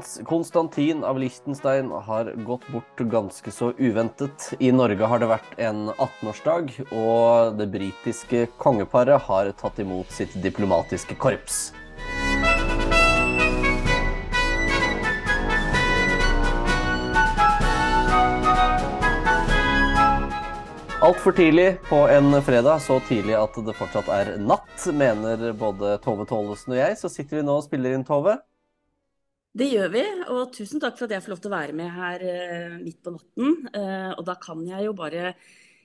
Prins Konstantin av Liechtenstein har gått bort ganske så uventet. I Norge har det vært en 18-årsdag, og det britiske kongeparet har tatt imot sitt diplomatiske korps. Altfor tidlig på en fredag, så tidlig at det fortsatt er natt, mener både Tove Tollesen og jeg. Så sitter vi nå og spiller inn, Tove. Det gjør vi, og tusen takk for at jeg får lov til å være med her uh, midt på natten. Uh, og da kan jeg jo bare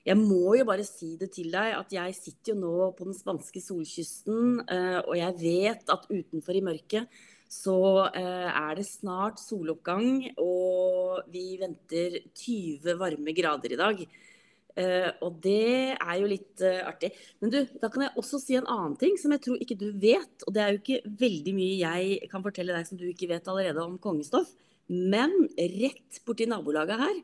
Jeg må jo bare si det til deg at jeg sitter jo nå på den spanske solkysten, uh, og jeg vet at utenfor i mørket så er det snart soloppgang, og vi venter 20 varme grader i dag. Uh, og det er jo litt uh, artig. Men du, da kan jeg også si en annen ting som jeg tror ikke du vet. Og det er jo ikke veldig mye jeg kan fortelle deg som du ikke vet allerede om kongestoff. Men rett borti nabolaget her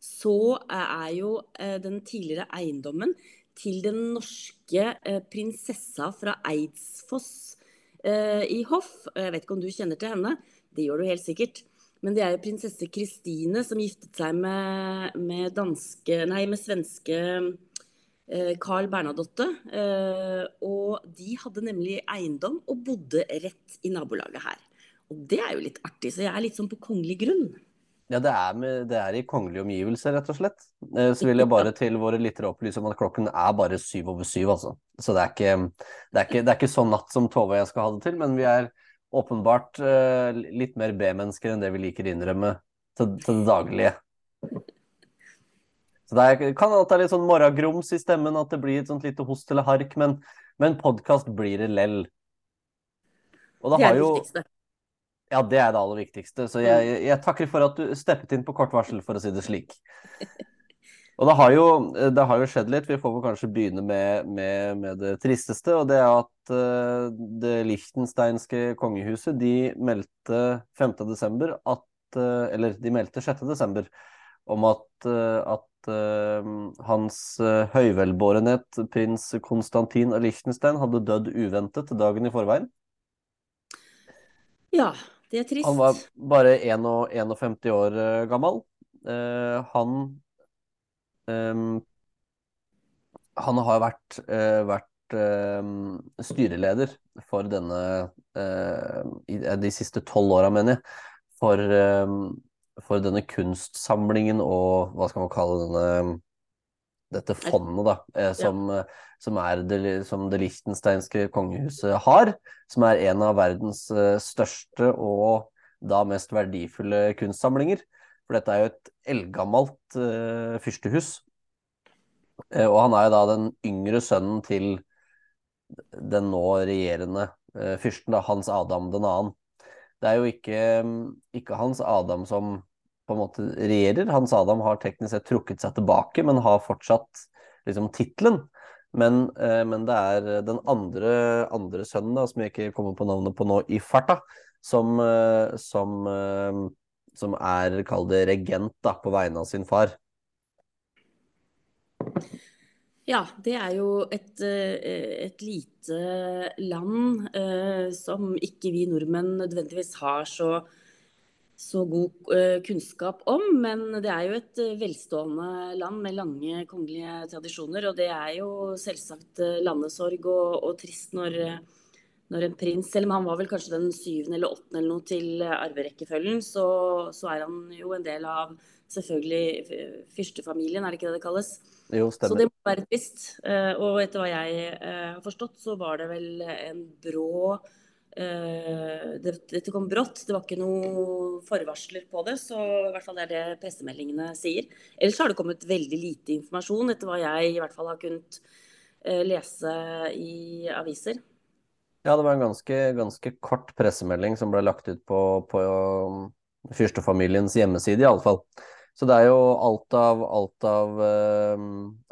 så er jo uh, den tidligere eiendommen til den norske prinsessa fra Eidsfoss i hoff. Jeg vet ikke om du kjenner til henne. Det gjør du helt sikkert. Men det er jo prinsesse Kristine som giftet seg med, med, danske, nei, med svenske eh, Carl Bernadotte. Eh, og de hadde nemlig eiendom og bodde rett i nabolaget her. Og det er jo litt artig, så jeg er litt sånn på kongelig grunn. Ja, det er, med, det er, i kongelige omgivelser, rett og slett. Eh, så vil jeg bare til våre lyttere opplyse om at klokken er bare syv over syv, altså. Så det er ikke, ikke, det er ikke sånn natt som Tove og jeg skal ha det til, men vi er åpenbart uh, litt mer B-mennesker enn det vi liker å innrømme til, til det daglige. Så det er, kan hende det er litt sånn morgengrums i stemmen, at det blir et sånt lite host eller hark, men, men podkast blir det lell. Og det, det er det jo, viktigste. Ja, det er det aller viktigste. Så jeg, jeg takker for at du steppet inn på kort varsel, for å si det slik. Og det har, jo, det har jo skjedd litt. Vi får vel kanskje begynne med, med, med det tristeste. Og det er at uh, det lichtensteinske kongehuset de meldte 5.12. at uh, Eller de meldte 6.12. om at, uh, at hans høyvelbårenhet, prins Konstantin av Liechtenstein, hadde dødd uventet dagen i forveien. Ja, det er trist. Han var bare 51 år gammel. han Um, han har vært, uh, vært uh, styreleder for denne uh, i de siste tolv åra, mener jeg. For, for, denne kunstsamlingen og hva skal man kalle denne dette fondet, da, som, ja. som, er det, som det lichtensteinske kongehuset har. Som er en av verdens største og da mest verdifulle kunstsamlinger. For dette er jo et eldgammelt uh, fyrstehus. Uh, og han er jo da den yngre sønnen til den nå regjerende uh, fyrsten, da, Hans Adam den annen. Det er jo ikke, ikke, Hans Adam som på en måte regjerer. Hans Adam har teknisk sett trukket seg tilbake, men har fortsatt liksom tittelen. Men, men, det er den andre, andre sønnen, da, som jeg ikke kommer på navnet på nå i farta, som, som som er, kall det, regent da, på vegne av sin far. Ja, det er jo et, eh, et lite land eh, som ikke vi nordmenn nødvendigvis har så, så god eh, kunnskap om. Men det er jo et velstående land med lange kongelige tradisjoner. Og det er jo selvsagt landesorg og, og trist når når en prins, selv om han var vel kanskje den syvende eller åttende eller noe til arverekkefølgen, så, så, er han jo en del av selvfølgelig fyrstefamilien, er det ikke det det kalles? Jo, stemmer. Så det må være trist. Eh, og etter hva jeg eh, har forstått, så var det vel en brå eh, Dette kom brått, det var ikke noe forvarsler på det. Så i hvert fall det er det pressemeldingene sier. Ellers har det kommet veldig lite informasjon, etter hva jeg i hvert fall har kunnet lese i aviser. Ja, det var en ganske, ganske kort pressemelding som ble lagt ut på, på um, fyrstefamiliens hjemmeside, iallfall. Så det er jo alt av, alt av, uh,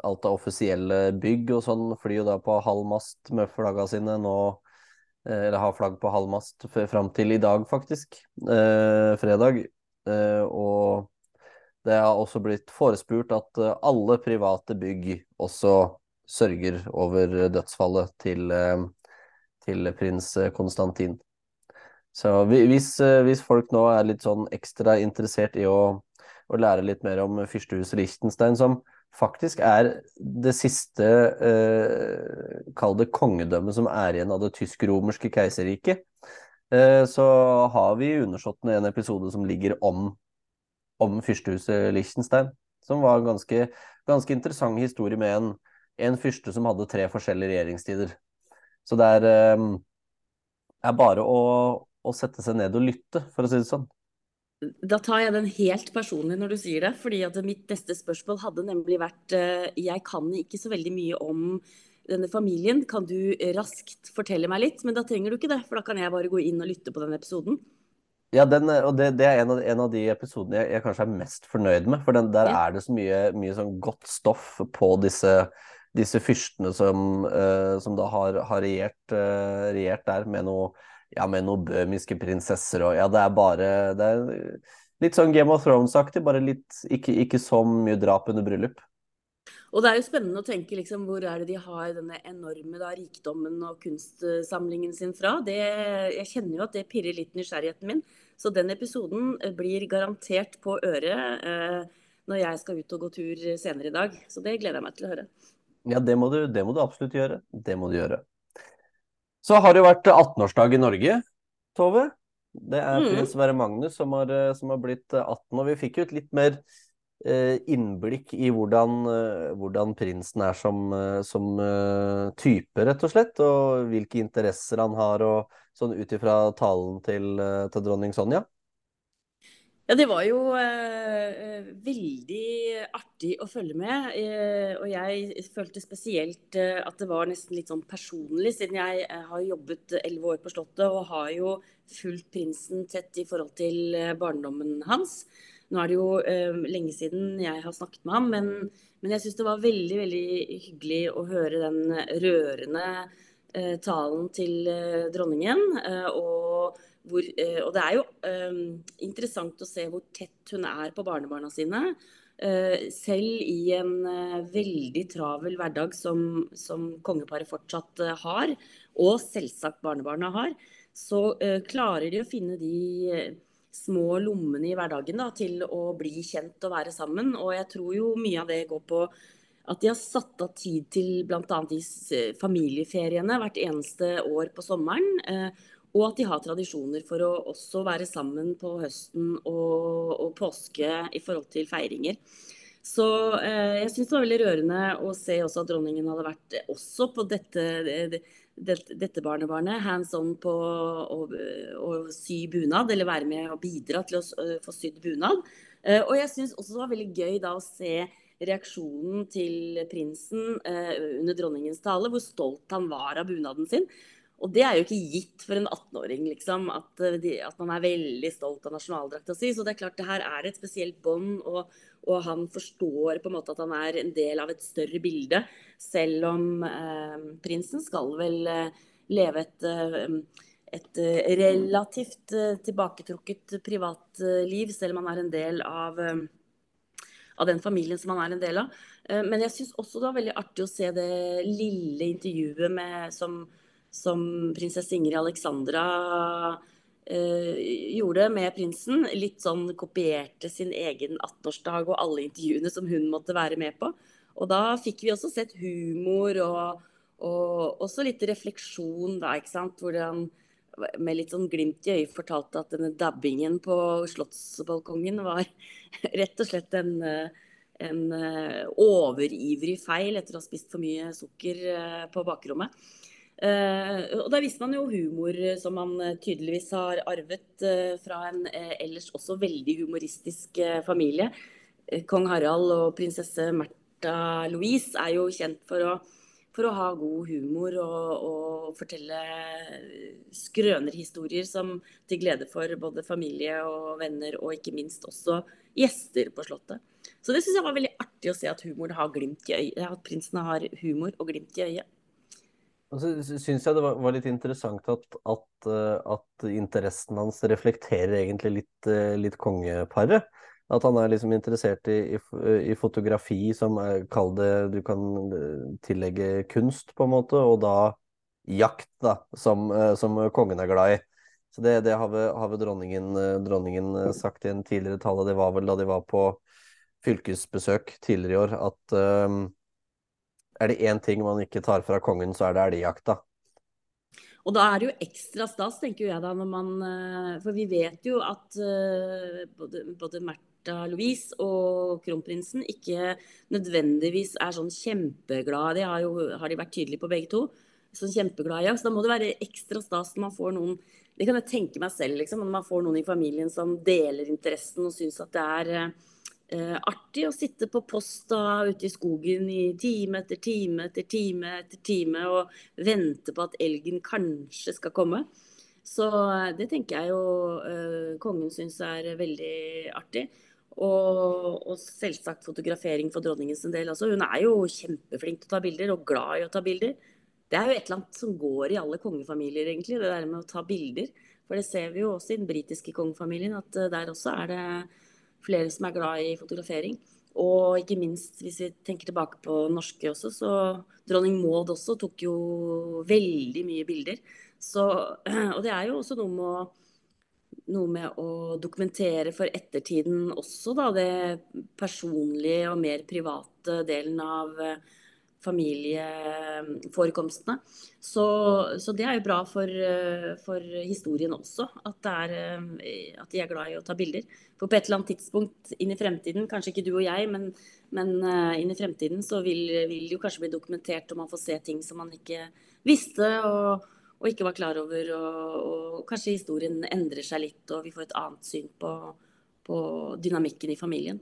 alt av offisielle bygg og sånn flyr jo da på halv mast med flagga sine nå. Eh, eller har flagg på halv mast fram til i dag, faktisk. Uh, fredag. Uh, og det har også blitt forespurt at alle private bygg også sørger over dødsfallet til til prins Konstantin. Så hvis, hvis, folk nå er litt sånn ekstra interessert i å, å lære litt mer om fyrstehuset Liechtenstein, som faktisk er det siste eh, Kall det kongedømmet som er igjen av det tysk-romerske keiserriket, eh, så har vi i Undersåttene en episode som ligger om, om fyrstehuset Liechtenstein. Som var en ganske, ganske interessant historie med en, en fyrste som hadde tre forskjellige regjeringstider. Så det er, eh, er bare å, å sette seg ned og lytte, for å si det sånn. Da tar jeg den helt personlig når du sier det. fordi at mitt neste spørsmål hadde nemlig vært eh, Jeg kan ikke så veldig mye om denne familien. Kan du raskt fortelle meg litt? Men da trenger du ikke det, for da kan jeg bare gå inn og lytte på den episoden. Ja, den, og det, det er en av, en av, de episodene jeg, jeg, kanskje er mest fornøyd med. For den, der ja. er det så mye, mye sånn godt stoff på disse, disse fyrstene som, uh, som da har, har regjert, uh, regjert der med noe ja, med noen bøhmiske prinsesser og Ja, det er bare det er Litt sånn Game of Thrones-aktig, bare litt ikke, ikke så mye drap under bryllup. Og det er jo spennende å tenke liksom, hvor er det de har denne enorme da, rikdommen og kunstsamlingen sin fra. Det, jeg kjenner jo at det pirrer litt nysgjerrigheten min. Så den episoden eh, blir garantert på øret eh, når jeg skal ut og gå tur senere i dag. Så det gleder jeg meg til å høre. Ja, det må du, det må du absolutt gjøre. Det må du gjøre. Så har det jo vært 18-årsdag i Norge, Tove. Det er mm. prins Sverre Magnus som har, eh, som har, blitt 18, eh, og vi fikk jo et litt mer eh, innblikk i hvordan, hvordan, prinsen er som, som type, rett og slett. Og hvilke interesser han har, og sånn ut ifra talen til, til dronning Sonja. Ja, det var jo eh, eh, veldig artig å følge med. Eh, og jeg følte spesielt eh, at det var nesten litt sånn personlig, siden jeg eh, har jobbet elleve år på Slottet og har jo fulgt prinsen tett i forhold til eh, barndommen hans. Nå er det jo lenge siden jeg har snakket med ham, men, men jeg syns det var veldig, veldig hyggelig å høre den rørende talen til dronningen. og hvor, eh, og det er jo eh, interessant å se hvor tett hun er på barnebarna sine. Uh, selv i en veldig travel hverdag som, som kongeparet fortsatt har, og selvsagt barnebarna har, så klarer de å finne de små lommene i hverdagen da, til å bli kjent og være sammen. Og jeg tror jo mye av det går på at de har satt av tid til bl.a. de familieferiene hvert eneste år på sommeren. Og at de har tradisjoner for å også være sammen på høsten og, og påske i forhold til feiringer. Så eh, jeg syns det var veldig rørende å se også at dronningen hadde vært også på dette, dette, dette barnebarnet hands on på å, å, sy bunad, eller være med og bidra til å få sydd bunad. Eh, og jeg syns også det var veldig gøy da å se reaksjonen til prinsen eh, under dronningens tale, hvor stolt han var av bunaden sin. Og det er jo ikke gitt for en 18-åring, liksom, at, eh, at, man er veldig stolt av nasjonaldrakta si. Så det er klart det her er et spesielt bånd, og, og, han forstår på en måte at han er en del av et større bilde. Selv om eh, prinsen skal vel eh, leve et, eh, et eh, relativt eh, tilbaketrukket privatliv, selv om han er en del av, av den familien som han er en del av. Men jeg syns også det var veldig artig å se det lille intervjuet med, som som prinsesse Ingrid Alexandra eh, gjorde med prinsen. Litt sånn kopierte sin egen 18-årsdag og alle intervjuene som hun måtte være med på. Og da fikk vi også sett humor og, og også litt refleksjon, da, ikke sant. Hvor han med litt sånn glimt i øyet fortalte at denne dabbingen på slottsbalkongen var rett og slett en, en eh, overivrig feil etter å ha spist for mye sukker eh, på bakrommet. Uh, og da visste man jo humor som man eh, tydeligvis har arvet fra en ellers også veldig humoristisk familie. Kong Harald og prinsesse Märtha Louise er jo kjent for å, for å ha god humor og, og fortelle skrønerhistorier som til glede for både familie og venner, og ikke minst også gjester på Slottet. Så det syns jeg var veldig artig å se at har øyet, at prinsen har humor og glimt i øyet. Og så syns jeg det var, var, litt interessant at, at, eh, at, interessen hans reflekterer egentlig litt, eh, litt kongeparet. At han er liksom interessert i, i, i fotografi som er, kall det du kan eh, tillegge kunst, på en måte, og da jakt, da, som, som kongen er glad i. Så det, det har, vi dronningen, dronningen sagt i en tidligere tale, det var vel da de var på fylkesbesøk tidligere i år, at um, er det én ting man ikke tar fra kongen, så er det elgjakta. Og da er det jo ekstra stas, tenker jeg da, når man For vi vet jo at både, både Märtha Louise og kronprinsen ikke nødvendigvis er sånn kjempeglade. Det har, jo, har de vært tydelige på begge to. Sånn kjempeglade i jakt. Da må det være ekstra stas når man får noen Det kan jeg tenke meg selv, liksom. Når man får noen i familien som deler interessen og syns at det er eh, artig å sitte på posta ute i skogen i time etter time etter time etter time og vente på at elgen kanskje skal komme. Så eh, det tenker jeg jo eh, kongen syns er veldig artig. Og, og, selvsagt fotografering for dronningens del også. Hun er jo kjempeflink til å ta bilder, og glad i å ta bilder. Det er jo et eller annet som går i alle kongefamilier, egentlig, det der med å ta bilder. For det ser vi jo også i den britiske kongefamilien, at eh, der også er det flere som er glad i fotografering. Og ikke minst hvis vi tenker tilbake på norske også, så dronning Maud også tok jo veldig mye bilder. Så, og det er jo også noe med, å, noe med å dokumentere for ettertiden også, da. Det personlige og mer private delen av familieforekomstene. Så, så, det er jo bra for, for historien også, at, er, at, de er glad i å ta bilder. For på et eller annet tidspunkt inn i fremtiden, kanskje ikke du og jeg, men, men eh, inn i fremtiden så vil, vil det jo kanskje bli dokumentert, og man får se ting som man ikke visste og, og ikke var klar over. Og, og, kanskje historien endrer seg litt, og vi får et annet syn på, på dynamikken i familien.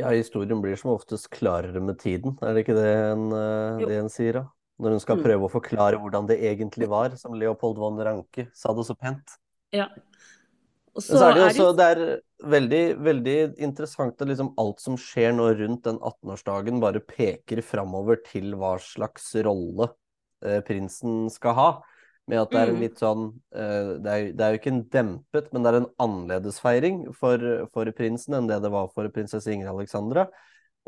Ja, historien blir som oftest klarere med tiden, er det ikke det en, eh, det en sier? da? Når hun skal mm. prøve å forklare hvordan det egentlig var, som Leopold von Ranke sa det så pent. Ja. Og så, er det også det er veldig, veldig interessant at liksom alt som skjer nå rundt den 18-årsdagen, bare peker framover til hva slags rolle eh, prinsen skal ha. Med at det er en mm. litt sånn uh, det, er, det, er, jo ikke en dempet, men det er en annerledesfeiring for, for prinsen enn det det var for prinsesse Ingrid Alexandra.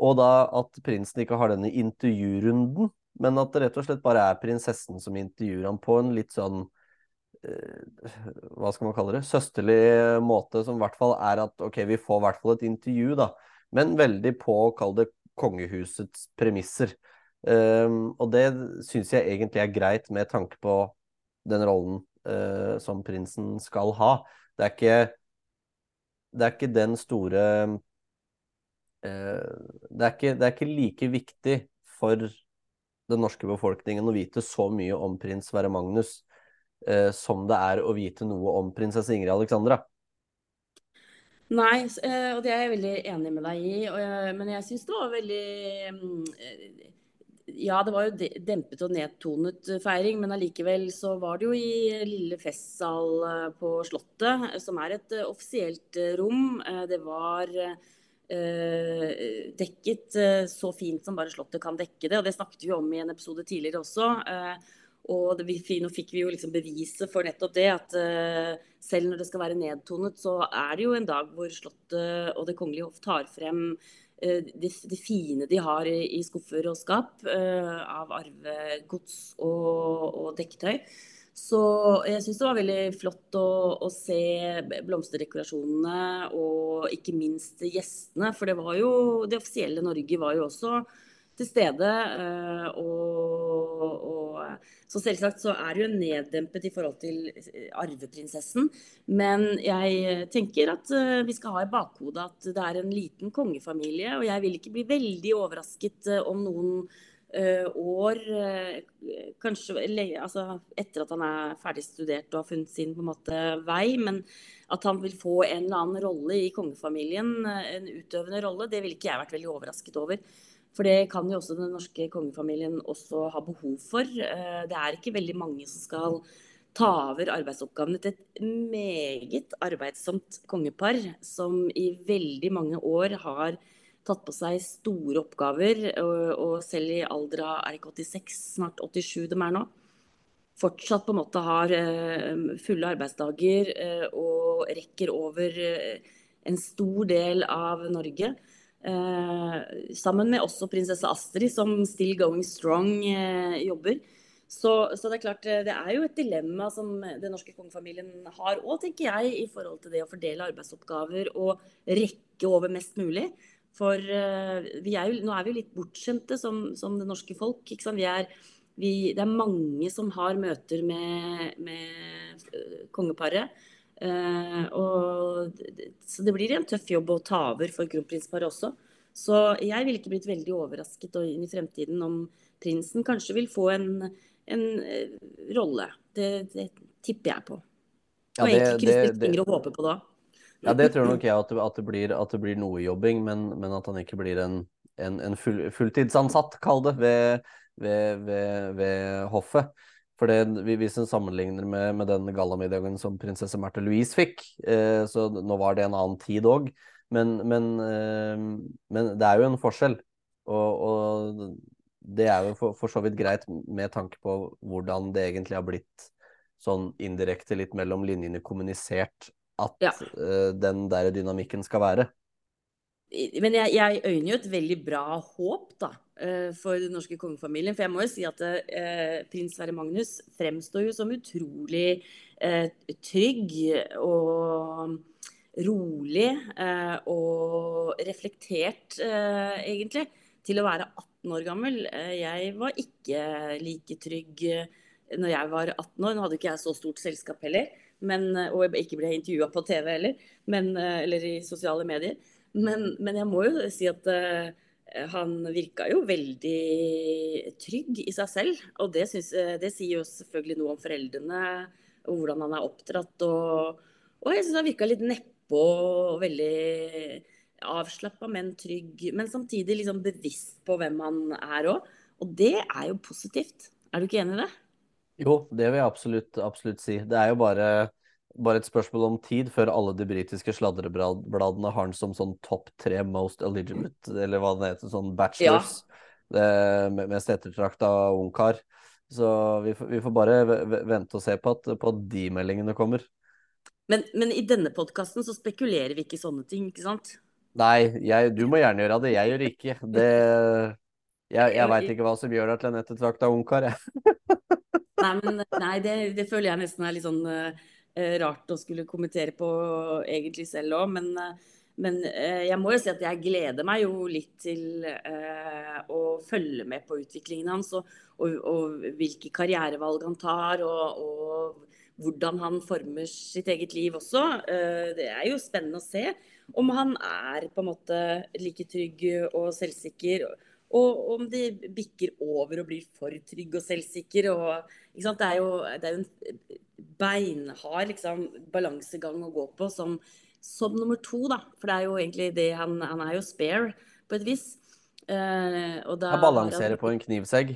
Og da at prinsen ikke har denne intervjurunden, men at det rett og slett bare er prinsessen som intervjuer ham på en litt sånn uh, Hva skal man kalle det? Søsterlig måte, som i hvert fall er at ok, vi får i hvert fall et intervju, da. Men veldig på, kall det, kongehusets premisser. Um, og det syns jeg egentlig er greit med tanke på den rollen uh, som prinsen skal ha. Det er ikke, det er ikke den store uh, det, er ikke, det, er ikke, like viktig for den norske befolkningen å vite så mye om prins Sverre Magnus uh, som det er å vite noe om prinsesse Ingrid Alexandra. Nei, og det er jeg veldig enig med deg i. Men jeg syns det var veldig mm, ja, det var jo dempet og nedtonet feiring, men allikevel så var det jo i lille festsal eh, på Slottet, som er et eh, offisielt eh, rom. Det var dekket så fint som bare Slottet kan dekke det, og det snakket vi om i en episode tidligere også. Og nå fikk vi jo liksom beviset for nettopp det, at selv når det skal være nedtonet, så er det jo en dag hvor Slottet og Det kongelige hoff tar frem Eh, det, det, fine de har i, i skuffer og skap uh, av arvegods og, og dekketøy. Så jeg syns det var veldig flott å, å, se blomsterdekorasjonene og ikke minst gjestene. For det var jo Det offisielle Norge var jo også til stede. Eh, og, og, så selvsagt så er jo neddempet i forhold til eh, arveprinsessen. Men jeg tenker at eh, vi skal ha i bakhodet at det er en liten kongefamilie. Og jeg vil ikke bli veldig overrasket om noen år, kanskje altså, etter at han er ferdig studert og har funnet sin måte vei, men at han vil få en eller annen rolle i kongefamilien, en utøvende rolle, det ville ikke jeg vært veldig overrasket over. For det kan jo også den norske kongefamilien også ha behov for. Eh, det er ikke veldig mange som skal ta over arbeidsoppgavene til et meget arbeidsomt kongepar, som i veldig mange år har tatt på seg store oppgaver, og, selv i alder av er ikke 86, snart 87 de er nå, fortsatt på en måte har eh, fulle arbeidsdager eh, og rekker over en stor del av Norge. Eh, sammen med også prinsesse Astrid, som still going strong eh, jobber. Så, så, det er klart, det er jo et dilemma som den norske kongefamilien har òg, tenker jeg, i forhold til det å fordele arbeidsoppgaver og rekke over mest mulig. For vi er jo, nå er vi jo litt bortskjemte som, som det norske folk. Vi er, vi, det er mange som har møter med, med kongeparet. Uh, og, så det blir en tøff jobb å ta over for kronprinsparet også. Så jeg ville ikke blitt veldig overrasket inn i fremtiden om prinsen kanskje vil få en, en uh, rolle. Det, det, tipper jeg på. Ja, og egentlig krysser fingre og håper på da. Ja, det tror nok jeg at det, at det, blir, at det blir, noe jobbing, men, men, at han ikke blir en, en, en full, fulltidsansatt, kall det, ved, ved, ved, ved hoffet. For det, Hvis en sammenligner med, med den gallamiddagen som prinsesse Märtha Louise fikk, eh, så nå var det en annen tid òg, men, men, eh, men, det er jo en forskjell. Og, og det er jo for, for, så vidt greit med tanke på hvordan det egentlig har blitt sånn indirekte litt mellom linjene kommunisert at ja. eh, den der dynamikken skal være. Men jeg, jeg øyner jo et veldig bra håp da, uh, for den norske kongefamilien. For jeg må jo si at eh, prins Sverre Magnus fremstår jo som utrolig trygg og rolig og reflektert, egentlig, til å være 18 år gammel. Jeg var ikke like trygg når jeg var 18 år. Nå hadde ikke jeg så stort selskap heller men, og jeg ikke ble intervjua på TV heller, men, eh, eller i sosiale medier. Men, men, jeg må jo si at uh, han virka jo veldig trygg i seg selv. Og det, synes, det, sier jo selvfølgelig noe om foreldrene og hvordan han er oppdratt. Og, og jeg syns han virka litt nedpå og veldig avslappa, men trygg. Men samtidig liksom bevisst på hvem han er òg. Og det er jo positivt. Er du ikke enig i det? Jo, det vil jeg absolutt, absolutt si. Det er jo bare, bare, et spørsmål om tid før alle de britiske sladrebladene har den som sånn topp tre most eligible, eller hva det heter, sånn bachelors. Ja. Det, mest ettertrakta ungkar. Så vi, vi, får bare vente og se på at, på at de meldingene kommer. Men, men i denne podkasten så spekulerer vi ikke i sånne ting, ikke sant? Nei, jeg, du må gjerne gjøre det. Jeg gjør ikke. Det, jeg jeg veit ikke hva som gjør deg til en ettertrakta ungkar, jeg. Nei, men, nei det, det, føler jeg nesten er litt sånn uh, rart å skulle kommentere på egentlig selv òg. Men, uh, men uh, jeg må jo si at jeg gleder meg jo litt til å følge med på utviklingen hans. Og, og, og hvilke karrierevalg han tar, og, og, hvordan han former sitt eget liv også. det er jo spennende å se om han er på en måte like trygg og selvsikker og om de bikker over og blir for trygg og selvsikker. Og, det, er jo, det, er jo, en beinhard liksom, balansegang å gå på som, som, nummer to, da. For det er jo egentlig det han, han er jo spare, på et vis. Eh, og da han balanserer han, på en knivsegg?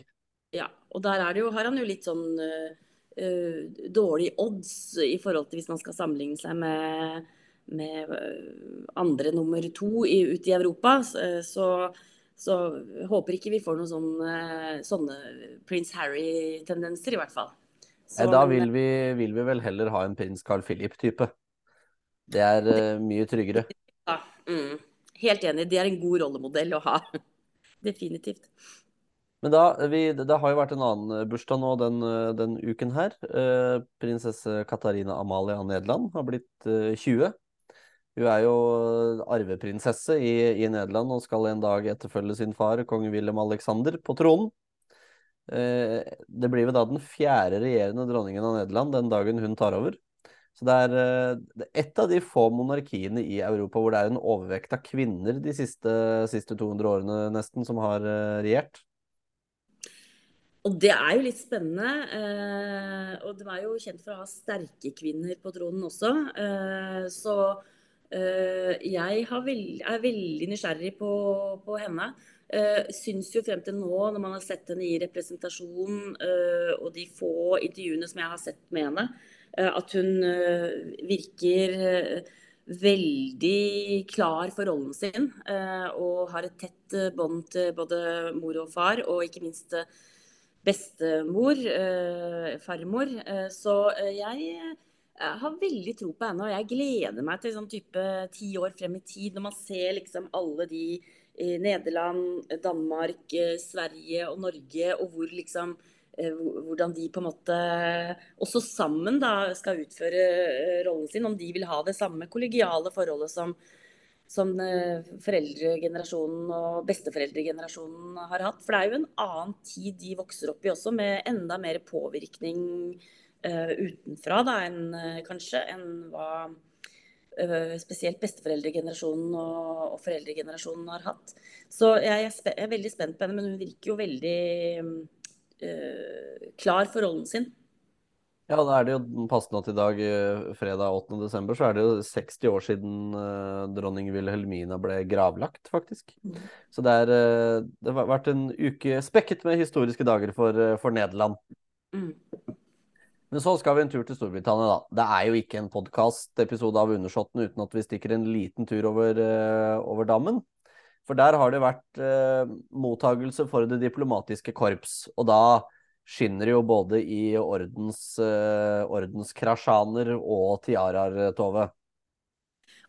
Ja. Og der det jo, har han jo litt sånn uh, dårlige dårlig odds i forhold til hvis man skal sammenligne seg med, med andre nummer to i, ute i Europa. Så, så håper ikke vi får noen sånne, sånne prins Harry-tendenser, i hvert fall. Så, da vil vi, vil vi, vel heller ha en prins Carl Philip-type. Det er uh, mye tryggere. Ja, mm, helt enig. Det er en god rollemodell å ha. Definitivt. Men da, vi, det har jo vært en annen bursdag nå den, den uken her. Prinsesse Katarina Amalie av Nederland har blitt uh, 20. Hun er jo arveprinsesse i, i, Nederland og skal en dag etterfølge sin far, kong Wilhelm Alexander, på tronen. Eh, det blir vel da den fjerde regjerende dronningen av Nederland den dagen hun tar over. Så det er, er et av de få monarkiene i Europa hvor det er en overvekt av kvinner de siste, siste 200 årene nesten som har eh, regjert. Og det er jo litt spennende. Eh, og de er jo kjent for å ha sterke kvinner på tronen også. Eh, så jeg veld, er veldig nysgjerrig på, på henne. Uh, syns jo frem til nå, når man har sett henne i representasjon uh, og de få intervjuene som jeg har sett med henne, at hun virker veldig klar for rollen sin. og har et tett bånd til både mor og far, og ikke minst bestemor, farmor. så jeg jeg har veldig tro på henne, og jeg gleder meg til sånn type ti år frem i tid, når man ser liksom alle de i Nederland, Danmark, eh, Sverige og Norge, og hvor liksom hvordan de på en måte også sammen da skal utføre rollen sin. Om de vil ha det samme kollegiale forholdet som, som foreldregenerasjonen og besteforeldregenerasjonen har hatt. For det er jo en annen tid de vokser opp i også, med enda mer påvirkning utenfra da, enn kanskje enn hva uh, spesielt besteforeldregenerasjonen og, og, foreldregenerasjonen har hatt. Så jeg er, jeg er, veldig spent på henne, men hun virker jo veldig uh, klar for rollen sin. Ja, da er det jo passende at i dag, eh, fredag 8. desember, så er det jo 60 år siden eh, dronning Wilhelmina ble gravlagt, faktisk. Mm. Så det, er, det har vært en uke spekket med historiske dager for, for Nederland. Mm. Men så skal vi en tur til Storbritannia, da. Det er jo ikke en podkastepisode av Undersåtten uten at vi stikker en liten tur over, over dammen. For der har det vært mottagelse for det diplomatiske korps. Og da skinner det jo både i ordens, uh, ordenskrasjaner og tiaraer, Tove.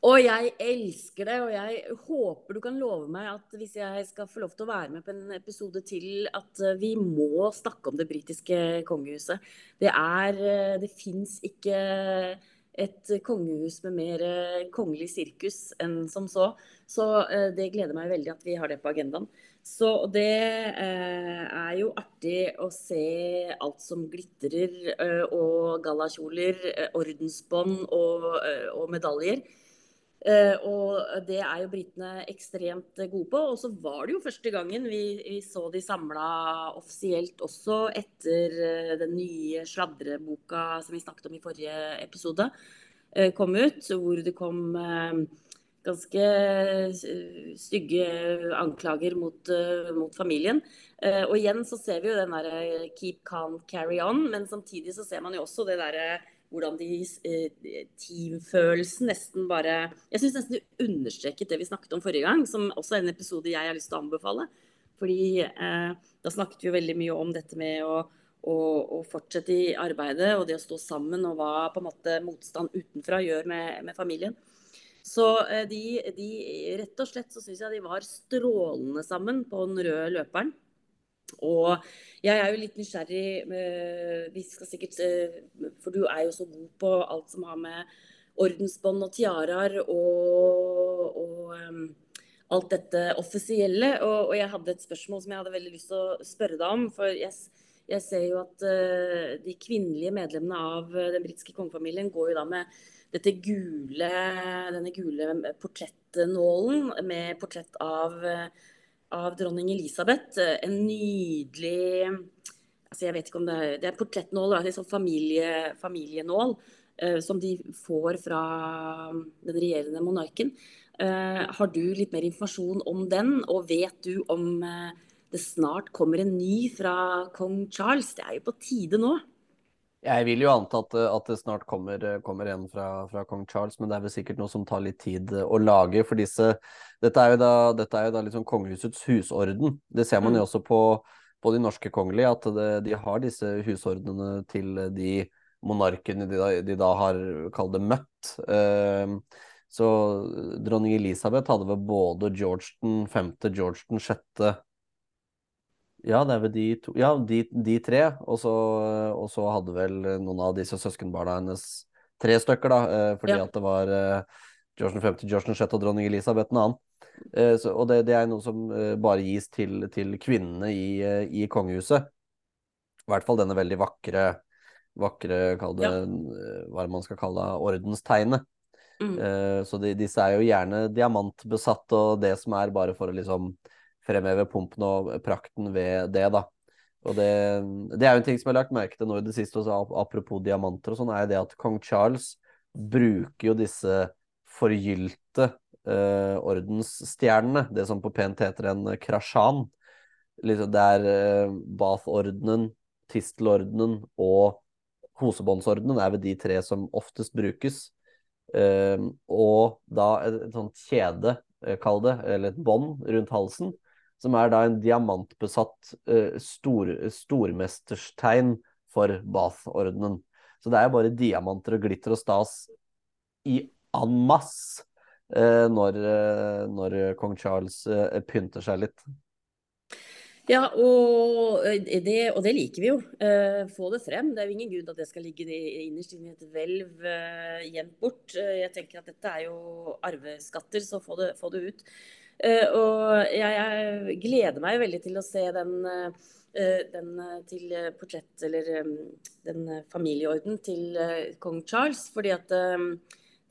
Og jeg elsker det, og jeg håper du kan love meg at hvis jeg skal få lov til å være med på en episode til, at eh, vi må snakke om det britiske kongehuset. Det er eh, Det fins ikke et kongehus med mer kongelig sirkus enn som så. Så det gleder meg veldig at vi har det på agendaen. Så det eh, er jo artig å se alt som glitrer, eh, og gallakjoler, eh, ordensbånd og, eh, og, medaljer. Eh, og det er jo britene ekstremt gode på. Og så var det jo første gangen vi, vi så de samla offisielt også etter eh, den nye sladreboka som vi snakket om i forrige episode kom ut, hvor det kom ganske eh, stygge anklager mot, mot familien. Og igjen så ser vi jo den derre 'keep calm, carry on', men samtidig så ser man jo også det derre hvordan de uh, teamfølelsen nesten bare Jeg syns nesten du understreket det vi snakket om forrige gang, som også er en episode jeg har lyst til å anbefale. Fordi da snakket vi jo veldig mye om dette med å å fortsette i arbeidet og det å stå sammen, og hva på en måte motstand utenfra gjør med, med familien. Så eh, de, de, rett og slett så syns jeg de var strålende sammen på den røde løperen. Og jeg er jo litt nysgjerrig eh, Vi skal sikkert eh, For du er jo så god på alt som har med ordensbånd og tiaraer og, og um, alt dette offisielle. Og, og, jeg hadde et spørsmål som jeg hadde veldig lyst til å spørre deg om. For jeg, jeg ser jo at uh, de kvinnelige medlemmene av den britiske kongefamilien går jo da med dette gule, denne gule portrettnålen med portrett av, av dronning Elisabeth. En nydelig altså Jeg vet ikke om det er, det er portrettnål, en sånn familie, familienål. eh, som de får fra den regjerende monarken. Eh, har du litt mer informasjon om den, og vet du om eh, det snart kommer en ny fra kong Charles? Det er jo på tide nå. Jeg vil jo anta at, at det snart kommer, kommer en fra, fra, kong Charles, men det er vel sikkert noe som tar litt tid å lage. For disse Dette er jo da, er jo da liksom kongehusets husorden. Det ser man jo mm. også på, på de norske kongelige, at det, de har disse husordenene til de monarkene de da, de da har kalt det møtt. Uh, så dronning Elisabeth hadde vel både George den femte, George den sjette ja, det er vel de to Ja, de, de tre. Og så, og så, hadde vel noen av disse søskenbarna hennes tre stykker, da. Eh, fordi ja. at det var Georgian George 5., George 6. og dronning Elisabeth en annen. så, og det, det, er noe som eh, bare gis til, til kvinnene i, eh, i, kongehuset. I hvert fall denne veldig vakre, vakre kall det, ja. Eh, hva man skal kalle ordenstegnet. Mm. så de, disse er jo gjerne diamantbesatt, og det som er bare for å liksom fremheve pumpen og prakten ved det, da. Og det, det er jo en ting som jeg har lagt merke til nå i det siste, også, apropos diamanter og sånn, er det at kong Charles bruker jo disse forgylte uh, ordensstjernene, det som på pent heter en krasjan. Liksom, det er uh, Bath-ordenen, Tistelordenen og Hosebåndsordenen er vel de tre som oftest brukes. Uh, og da et, sånt kjede, kall det, eller et bånd rundt halsen, som er da en diamantbesatt uh, stor, stormesterstegn for Bath-ordenen. Så det er jo bare diamanter og glitter og stas i en masse uh, når, uh, når, kong Charles pynter seg litt. Ja, og det, og det, liker vi jo. Uh, få det frem. Det er jo ingen grunn til at det skal ligge innerst inne i et hvelv gjemt bort. Jeg tenker at dette er jo arveskatter, så få det, få det ut. Og jeg, gleder meg veldig til å se den, den til portrett, eller den familieorden til kong Charles. fordi at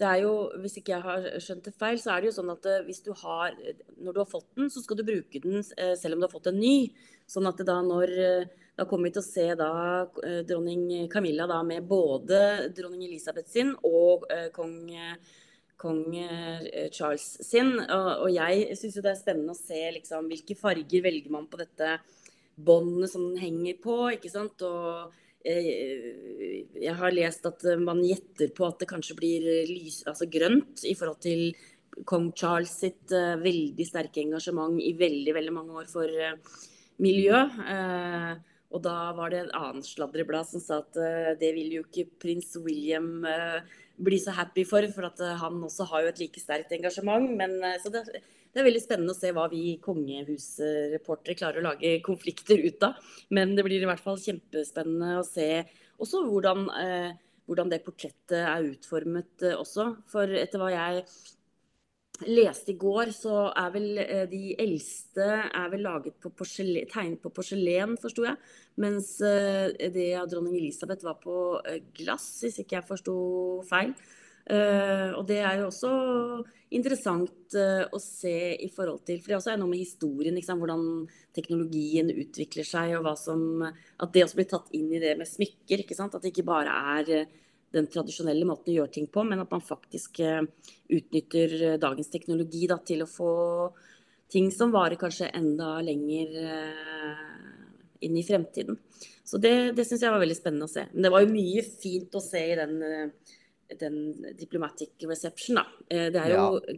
det er jo, Hvis ikke jeg har skjønt det feil, så er det jo sånn at eh, hvis du har, når du har fått den, så skal du bruke den eh, selv om du har fått en ny. Sånn at da når eh, Da kommer vi til å se da dronning Camilla da med både dronning Elisabeth sin og kong, kong Charles sin. Og, og jeg syns jo det er spennende å se liksom hvilke farger velger man på dette båndet som den henger på. ikke sant, og Eh, jeg har lest at man gjetter på at det kanskje blir lys, altså grønt i forhold til kong Charles sitt uh, veldig sterke engasjement i veldig veldig mange år for uh, miljø. Uh, og da var det et annet sladreblad som sa at det vil jo ikke prins William bli så happy for, for at han også har jo et like sterkt engasjement. Men, så det, det er veldig spennende å se hva vi kongehusreportere klarer å lage konflikter ut av. Men det blir i hvert fall kjempespennende å se også hvordan, eh, hvordan det portrettet er utformet eh, også. For etter hva jeg leste i går, så er vel eh, de eldste er vel laget på porselen, tegnet på porselen, forsto jeg. Mens eh, det av dronning Elisabeth var på eh, glass, hvis ikke jeg forsto feil. Og det er jo også interessant å se i forhold til For det også er noe med historien, liksom, hvordan teknologien utvikler seg, og som At det også blir tatt inn i det med smykker. At det ikke bare er den tradisjonelle måten å gjøre ting på, men at man faktisk utnytter dagens teknologi da, til å få ting som varer kanskje enda lenger inn i fremtiden. Så det, det syns jeg var veldig spennende å se. Men det var jo mye fint å se i den den diplomatic reception, da. Eh, det er jo, ja.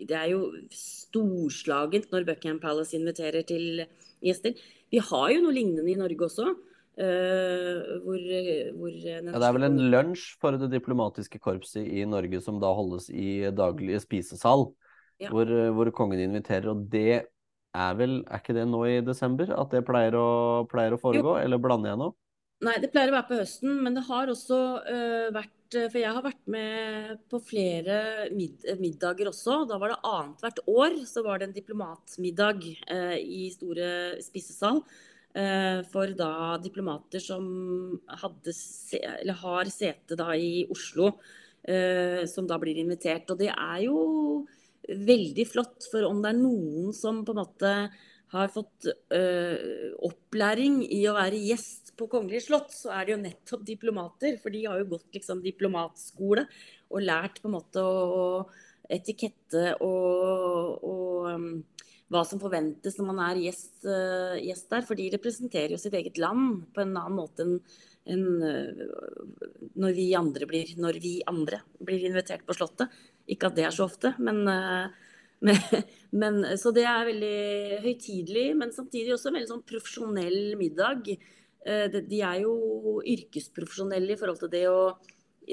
det er jo storslagent når Buckingham Palace inviterer til gjester. Vi har jo noe lignende i Norge også. Uh, hvor, hvor ja, det er vel en lunsj for det diplomatiske korpset i Norge som da holdes i daglig spisesal, ja. hvor, hvor, kongen inviterer. Og det er vel Er ikke det nå i desember at det pleier å, pleier å foregå, jo. eller blander jeg nå? Nei, det pleier å være på høsten, men det har også uh, vært Eh, for jeg har vært med på flere mid middager også. Da var det annethvert år så var det en diplomatmiddag uh, i store spisesal. Eh, for da diplomater som hadde, har sete da i Oslo, eh, som da blir invitert. Og det er jo veldig flott, for om det er noen som på en måte har fått øh, opplæring i å være gjest på Kongelig slott, så er det jo nettopp diplomater. For de har jo gått liksom diplomatskole og lært på en måte å, etikette og, og um, hva som forventes når man er gjest, uh, gjest, der. For de representerer jo sitt eget land på en annen måte enn enn når vi blir når vi andre blir invitert på Slottet. Ikke at det er så ofte, men uh, men, men, så det er veldig høytidelig, men samtidig også en veldig sånn profesjonell middag. Eh, de er jo yrkesprofesjonelle i forhold til det å,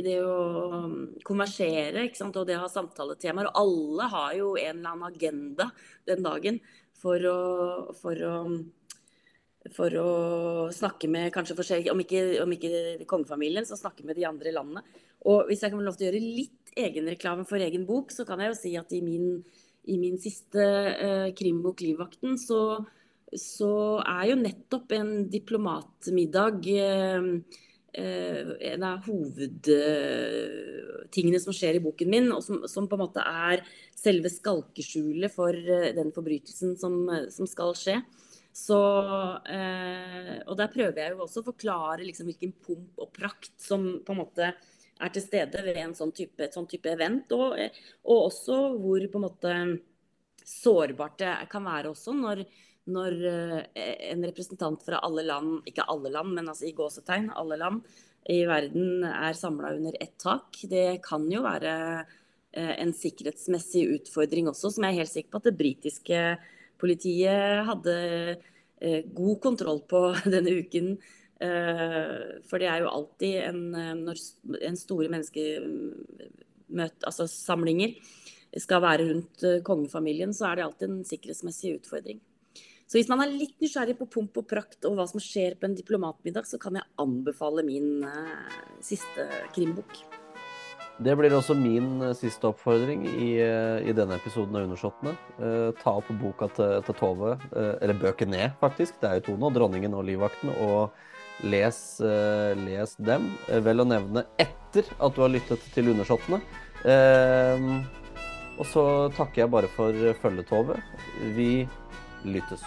det å um, konversere og det å ha samtaletemaer. Og alle har jo en eller annen agenda den dagen for å, for å, for å snakke med kanskje forskjellige Om ikke, om ikke kongefamilien, så snakke med de andre landene. Og hvis jeg kan få lov til å gjøre litt egenreklame for egen bok, så kan jeg jo si at i min i min siste eh, krimbok 'Livvakten', så, så, er jo nettopp en diplomatmiddag eh, en av hovedtingene som skjer i boken min, og som, som, på en måte er selve skalkeskjulet for eh, den forbrytelsen som, som skal skje. Så, eh, og der prøver jeg jo også å forklare liksom hvilken pomp og prakt som på en måte er til stede ved en sånn type, sånn type event. Og, og, også hvor på en måte sårbart det kan være også når, når eh, en representant fra alle land, ikke alle land, men altså i gåsetegn, alle land i verden er samla under ett tak. Det kan jo være eh, en sikkerhetsmessig utfordring også, som jeg er helt sikker på at det britiske politiet hadde eh, god kontroll på denne uken. For det er jo alltid en, en store menneskemøte, altså samlinger, skal være rundt kongefamilien, så er det alltid en sikkerhetsmessig utfordring. Så hvis man er litt nysgjerrig på pomp og prakt og hva som skjer på en diplomatmiddag, så kan jeg anbefale min uh, siste krimbok. Det blir også min uh, siste oppfordring i, uh, i, denne episoden av Undersåttene. ta opp boka til, til Tove, eller bøkene, faktisk. Det er jo to nå, 'Dronningen og livvakten'. og les, les dem. Vel å nevne etter at du har lyttet til Undersåttene. Og så takker jeg bare for følget, Tove. Vi lyttes.